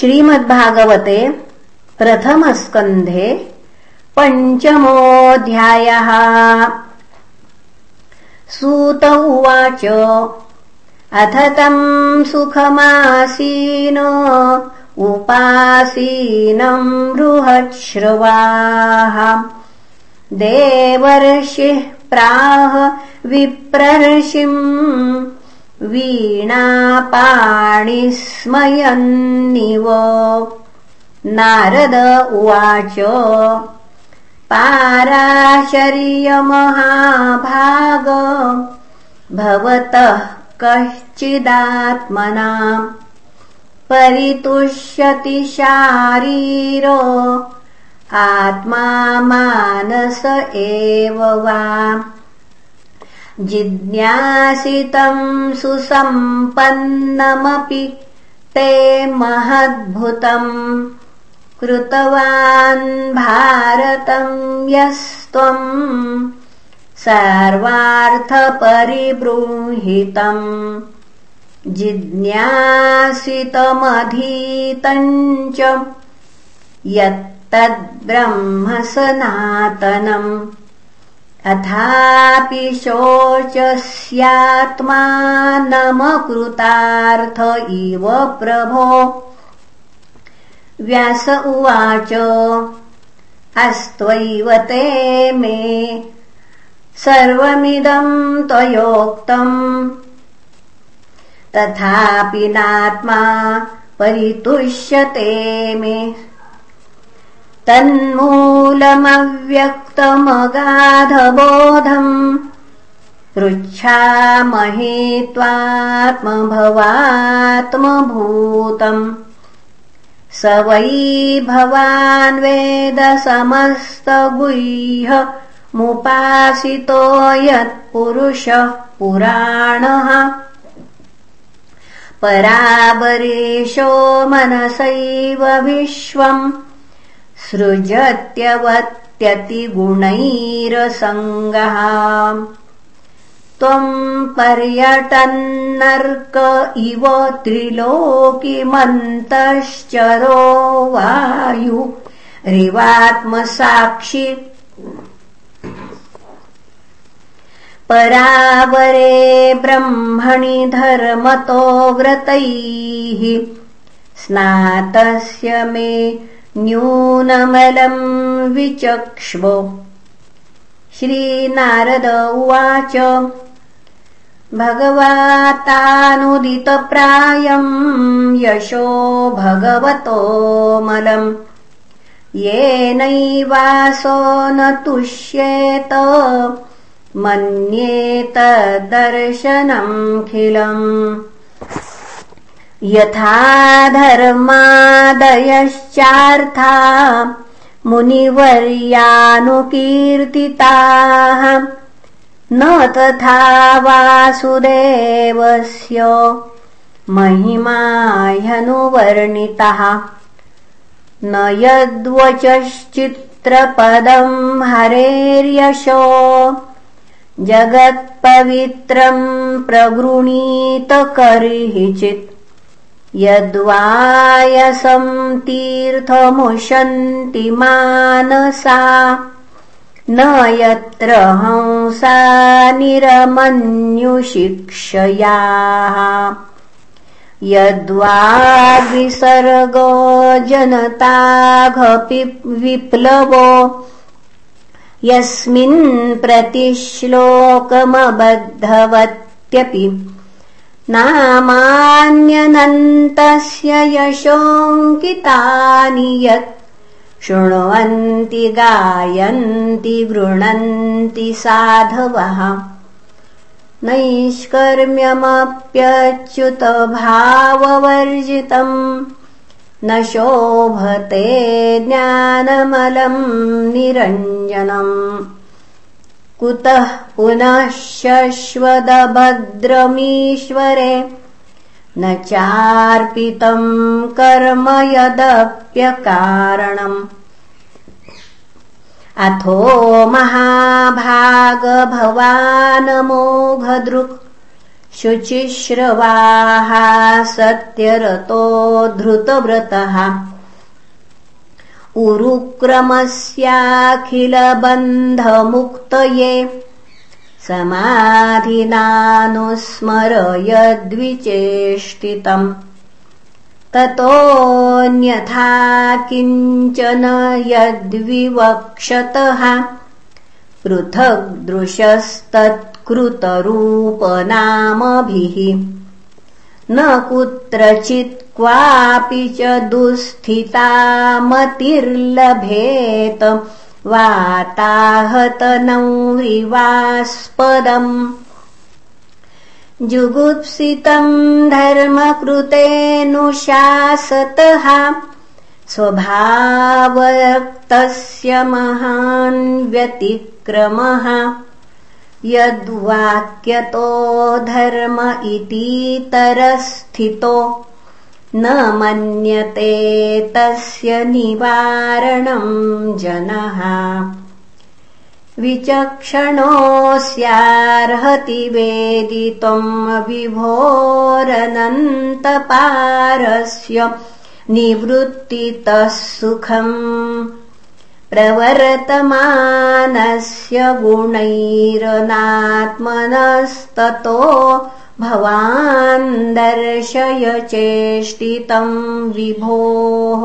श्रीमद्भागवते प्रथमस्कन्धे पञ्चमोऽध्यायः। सूत उवाच अथ तम् सुखमासीन उपासीनम् बृहच्छ्रवाः। देवर्षिः प्राह विप्रर्षिम् वीणापाणिस्मयन्निव नारद उवाच पाराशर्यमहाभाग भवतः कश्चिदात्मना परितुष्यति शारीर आत्मा मानस एव वा जिज्ञासितम् सुसम्पन्नमपि ते महद्भुतम् कृतवान् भारतम् यस्त्वम् सर्वार्थपरिबृंहितम् जिज्ञासितमधीतम् च यत्तद्ब्रह्म सनातनम् अथापि शोचस्यात्मानमकृतार्थ इव प्रभो। व्यास उवाच अस्त्वैव ते मे। सर्वमिदम् त्वयोक्तम् तथापि नात्मा परितुष्यते मे तन्मूलमव्यक्तमगाधबोधम् पृच्छामहे त्वात्मभवात्मभूतम् स वै भवान् वेद मुपासितो यत्पुरुषः पुराणः। पराबरेशो मनसैव विश्वम् सृजत्यवत्यतिगुणैरसङ्गः। त्वम् पर्यटन्नर्क इव त्रिलोकिमन्तश्चरो वायु रिवात्मसाक्षि परावरे ब्रह्मणि धर्मतो व्रतैः। स्नातस्य मे न्यूनमलम् विचक्ष्व। श्रीनारद उवाच भगवातानुदितप्रायम् यशो भगवतोमलम् येनैवासो न तुष्येत मन्येतदर्शनम्खिलम् यथा धर्मादयश्चार्था मुनिवर्यानुकीर्तिताः न तथा वासुदेवस्य महिमा ह्यनुवर्णितः न यद्वचश्चित्रपदम् हरेर्यशो जगत्पवित्रम् प्रगृणीत कर्हिचित् यद्वायसम् तीर्थमुशन्ति मानसा न यत्र हंसा निरमन्युशिक्षयाः। यद्वाग्विसर्गो जनताघपि विप्लवो यस्मिन् प्रतिश्लोकमबद्धवत्यपि नामान्यनन्तस्य यशोऽङ्कितानि यत् शृण्वन्ति गायन्ति गृणन्ति साधवः। नैष्कर्म्यमप्यच्युतभाववर्जितम् न शोभते ज्ञानमलम् निरञ्जनम् कुतः पुनः शश्वदभद्रमीश्वरे? न चार्पितम् कर्म यदप्यकारणम्। अथो महाभागभवानमोघदृक्। शुचिश्रवाः सत्यरतो धृतव्रतः उरुक्रमस्याखिलबन्धमुक्तये समाधिनानुस्मरयद्विचेष्टितम्। ततोऽन्यथा किञ्चन यद्विवक्षतः पृथग्दृशस्तत्कृतरूपनामभिः। न कुत्रचित् क्वापि च दुःस्थितामतिर्लभेत वाताहतनौरिवास्पदम् जुगुप्सितम् धर्मकृतेऽनुशासतः स्वभावक्तस्य महान् व्यतिक्रमः। यद्वाक्यतो धर्म इतीतरस्थितो न मन्यते तस्य निवारणम् जनः। विचक्षणोऽस्यार्हति वेदितुम् विभोरनन्तपारस्य निवृत्तितः सुखम्। प्रवर्तमानस्य गुणैरनात्मनस्ततो भवान् दर्शय चेष्टितम् विभोः।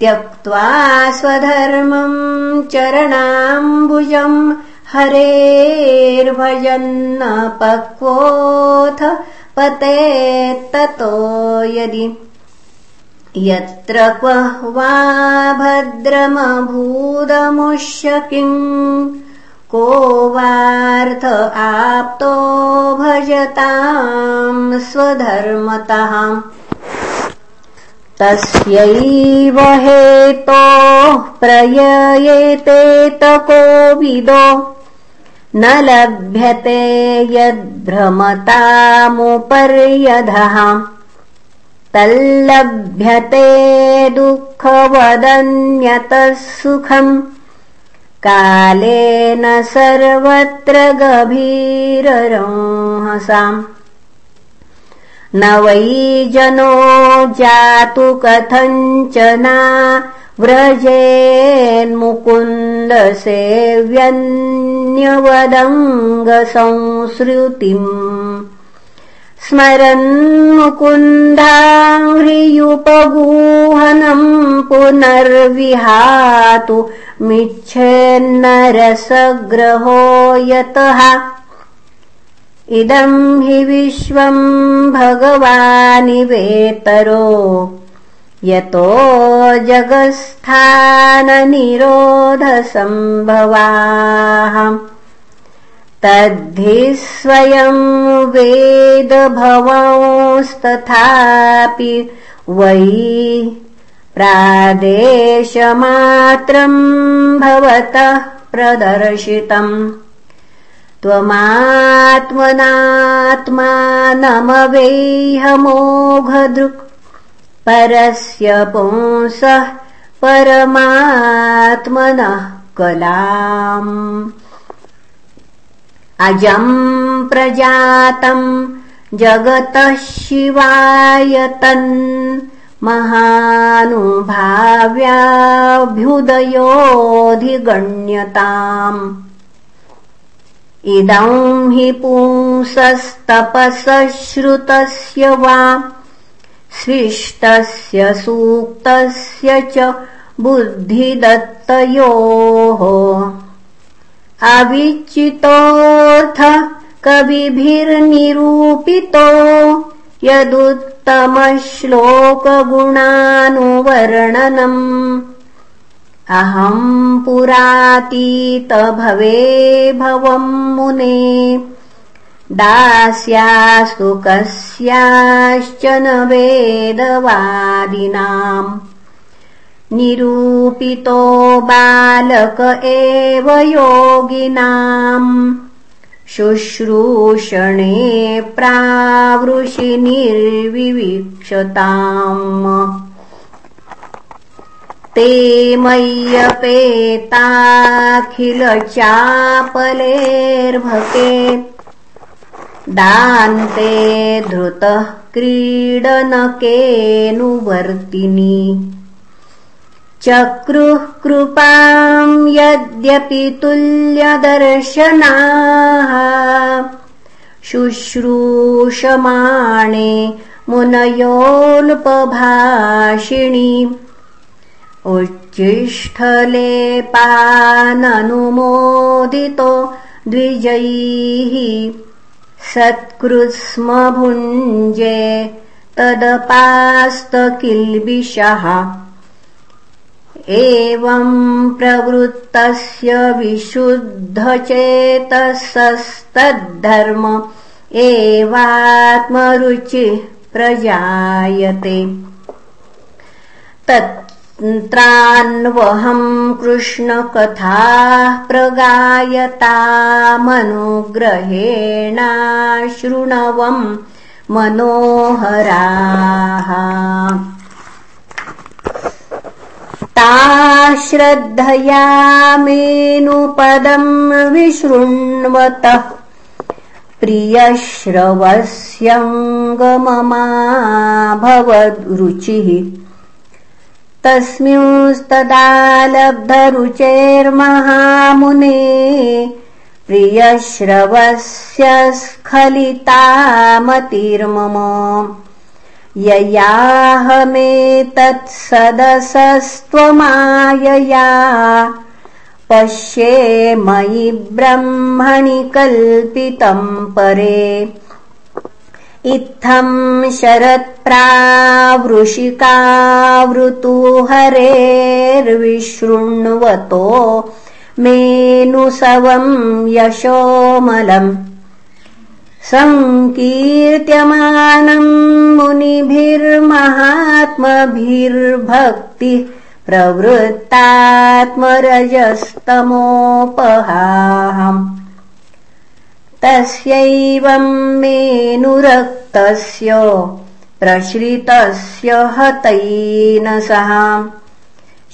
त्यक्त्वा स्वधर्मम् चरणाम्बुजम् हरेर्भजन्न पक्वोऽथ पतेत्ततो यदि। यत्र क्व वा भद्रमभूदमुष्य किम् को वार्थ आप्तो भजताम् स्वधर्मतः। तस्यैव हेतोः प्रययेतेतकोविदो न लभ्यते यद्भ्रमतामुपर्यधः। तल्लभ्यते दुःखवदन्यतः सुखम् कालेन सर्वत्र गभीररोहसाम्। न वै जनो जातु कथञ्चना व्रजेन्मुकुन्दसेव्यन्यवदङ्गसंसृतिम् स्मरन्मुकुन्दाह्रियुपगूहनम् पुनर्विहातु मिच्छेन्नरसग्रहो यतः। इदम् हि विश्वम् भगवानिवेतरो। यतो जगत्स्थाननिरोधसम्भवाः तद्धि स्वयम् वेदभवंस्तथापि वै प्रादेशमात्रम् भवतः प्रदर्शितम्। त्वमात्मनात्मानमवेह्यमोघदृक् परस्य पुंसः परमात्मनः कलाम् अजम् प्रजातम् जगतः शिवायतन् महानुभाव्याभ्युदयोऽधिगण्यताम्। इदम् हि पुंसस्तपसश्रुतस्य वा स्विष्टस्य सूक्तस्य च बुद्धिदत्तयोः अविचितोऽर्थ कविभिर्निरूपितो यदुत्तमश्लोकगुणानुवर्णनम्। अहम् पुरातीत भवे भवम् मुने। दास्यास्तु कस्याश्चन वेदवादिनाम् निरूपितो बालक एव योगिनाम्। शुश्रूषणे प्रावृषि निर्विवीक्षताम्। ते मय्यपेताखिलचापलेर्भके दान्ते धृतः क्रीडनकेऽनुवर्तिनी चक्रुः कृपाम् यद्यपि तुल्यदर्शनाः। शुश्रूषमाणे मुनयोल्पभाषिणी उच्चिष्ठलेपाननुमोदितो द्विजैः। सत्कृत्स्म भुञ्जे तदपास्तकिल्बिषः एवम् प्रवृत्तस्य विशुद्धचेतसस्तद्धर्म एवात्मरुचिः प्रजायते। तत्रान्वहम् कृष्णकथाः प्रगायतामनुग्रहेणाशृणवम् मनोहराः श्रद्धया मेनुपदम् विशृण्वतः। प्रियश्रवस्यङ्गममाभवद्रुचिः। तस्मिंस्तदा लब्धरुचेर्महामुने प्रियश्रवस्य स्खलितामतिर्मम ययाहमेतत्सदसस्त्वमायया पश्ये मयि ब्रह्मणि कल्पितम् परे। इत्थम् शरत्प्रावृषिकावृतु हरेर्विशृण्वतो मेनुसवम् यशोमलम् सङ्कीर्त्यमानम् मुनिभिर्महात्मभिर्भक्तिः प्रवृत्तात्मरजस्तमोपहाहम्। तस्यैवम् मेनुरक्तस्य प्रश्रितस्य हतैन सह।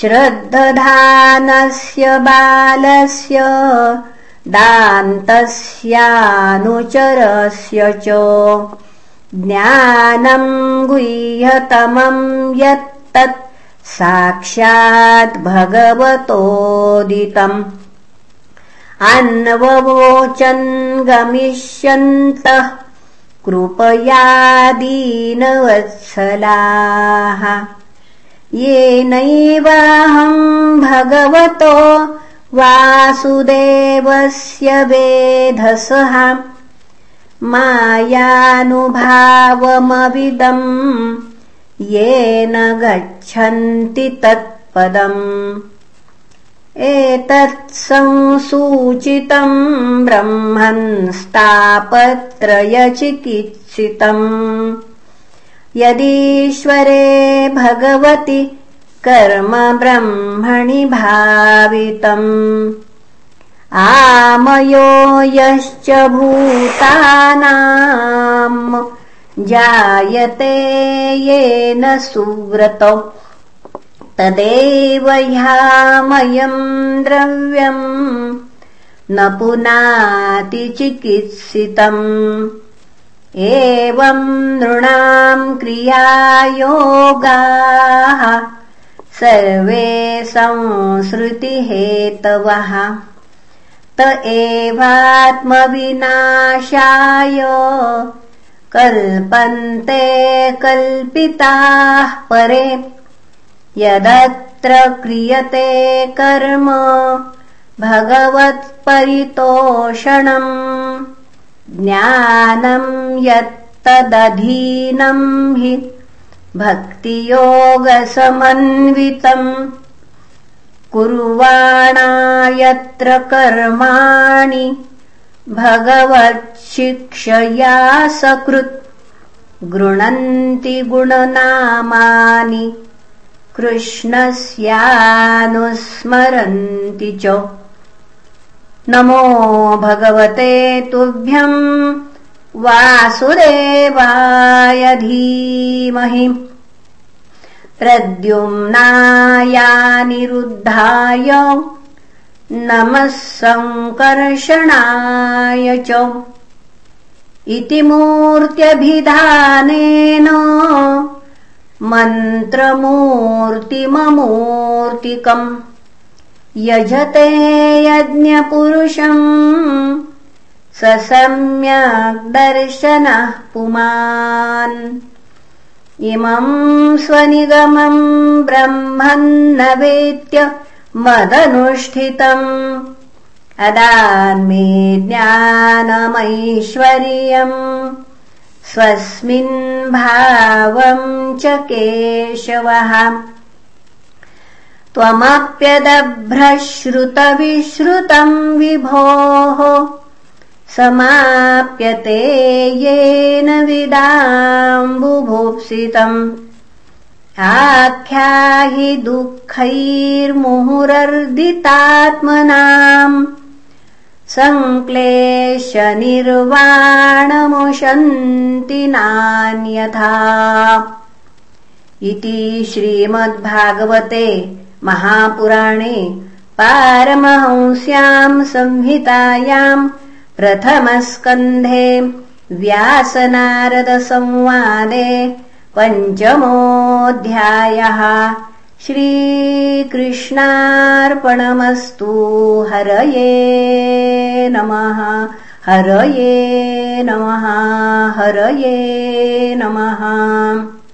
श्रद्धधानस्य बालस्य दान्तस्यानुचरस्य च ज्ञानम् गुह्यतमम् यत्तत् साक्षात् भगवतोदितम्। अन्ववोचन् गमिष्यन्तः कृपया दीनवत्सलाः। येनैवाहम् भगवतो वासुदेवस्य वेधसः मायानुभावमविदम् येन गच्छन्ति तत्पदम् एतत्संसूचितम् ब्रह्मन्स्तापत्रयचिकित्सितम् यदीश्वरे भगवति कर्म ब्रह्मणि भावितम्। आमयो यश्च भूतानाम्। जायते येन सुव्रतौ। तदेव ह्यामयम् द्रव्यम्। न पुनातिचिकित्सितम्। एवम् नृणाम् क्रियायोगाः सर्वे संसृतिहेतवः। त एवात्मविनाशाय कल्पन्ते कल्पिताः परे। यदत्र क्रियते कर्म भगवत्परितोषणम्। ज्ञानम् यत्तदधीनम् हि भक्तियोगसमन्वितम् कुर्वाणा यत्र कर्माणि भगवत्शिक्षया सकृत् गृणन्ति गुणनामानि कृष्णस्यानुस्मरन्ति च। नमो भगवते तुभ्यम् वासुदेवाय धीमहि। प्रद्युम्नायानिरुद्धाय नमः सङ्कर्षणाय च। इति मूर्त्यभिधानेन मन्त्रमूर्तिममूर्तिकम्। यजते यज्ञपुरुषम् स दर्शनः पुमान्। इमम् स्वनिगमम् ब्रह्मन्न वेत्य मदनुष्ठितम्। अदान्मे ज्ञानमैश्वर्यम्। स्वस्मिन् भावम् च केशवः। त्वमप्यदभ्रश्रुतविश्रुतम् विभोः समाप्यते येन विदाम्बुभुप्सितम् आख्याहि दुःखैर्मुहुरर्दितात्मनाम् सङ्क्लेशनिर्वाणमुशन्ति नान्यथा। इति श्रीमद्भागवते महापुराणे पारमहंस्याम् संहितायाम् प्रथमस्कन्धे व्यासनारदसंवादे पञ्चमोऽध्यायः श्रीकृष्णार्पणमस्तु हरये नमः हरये नमः हरये नमः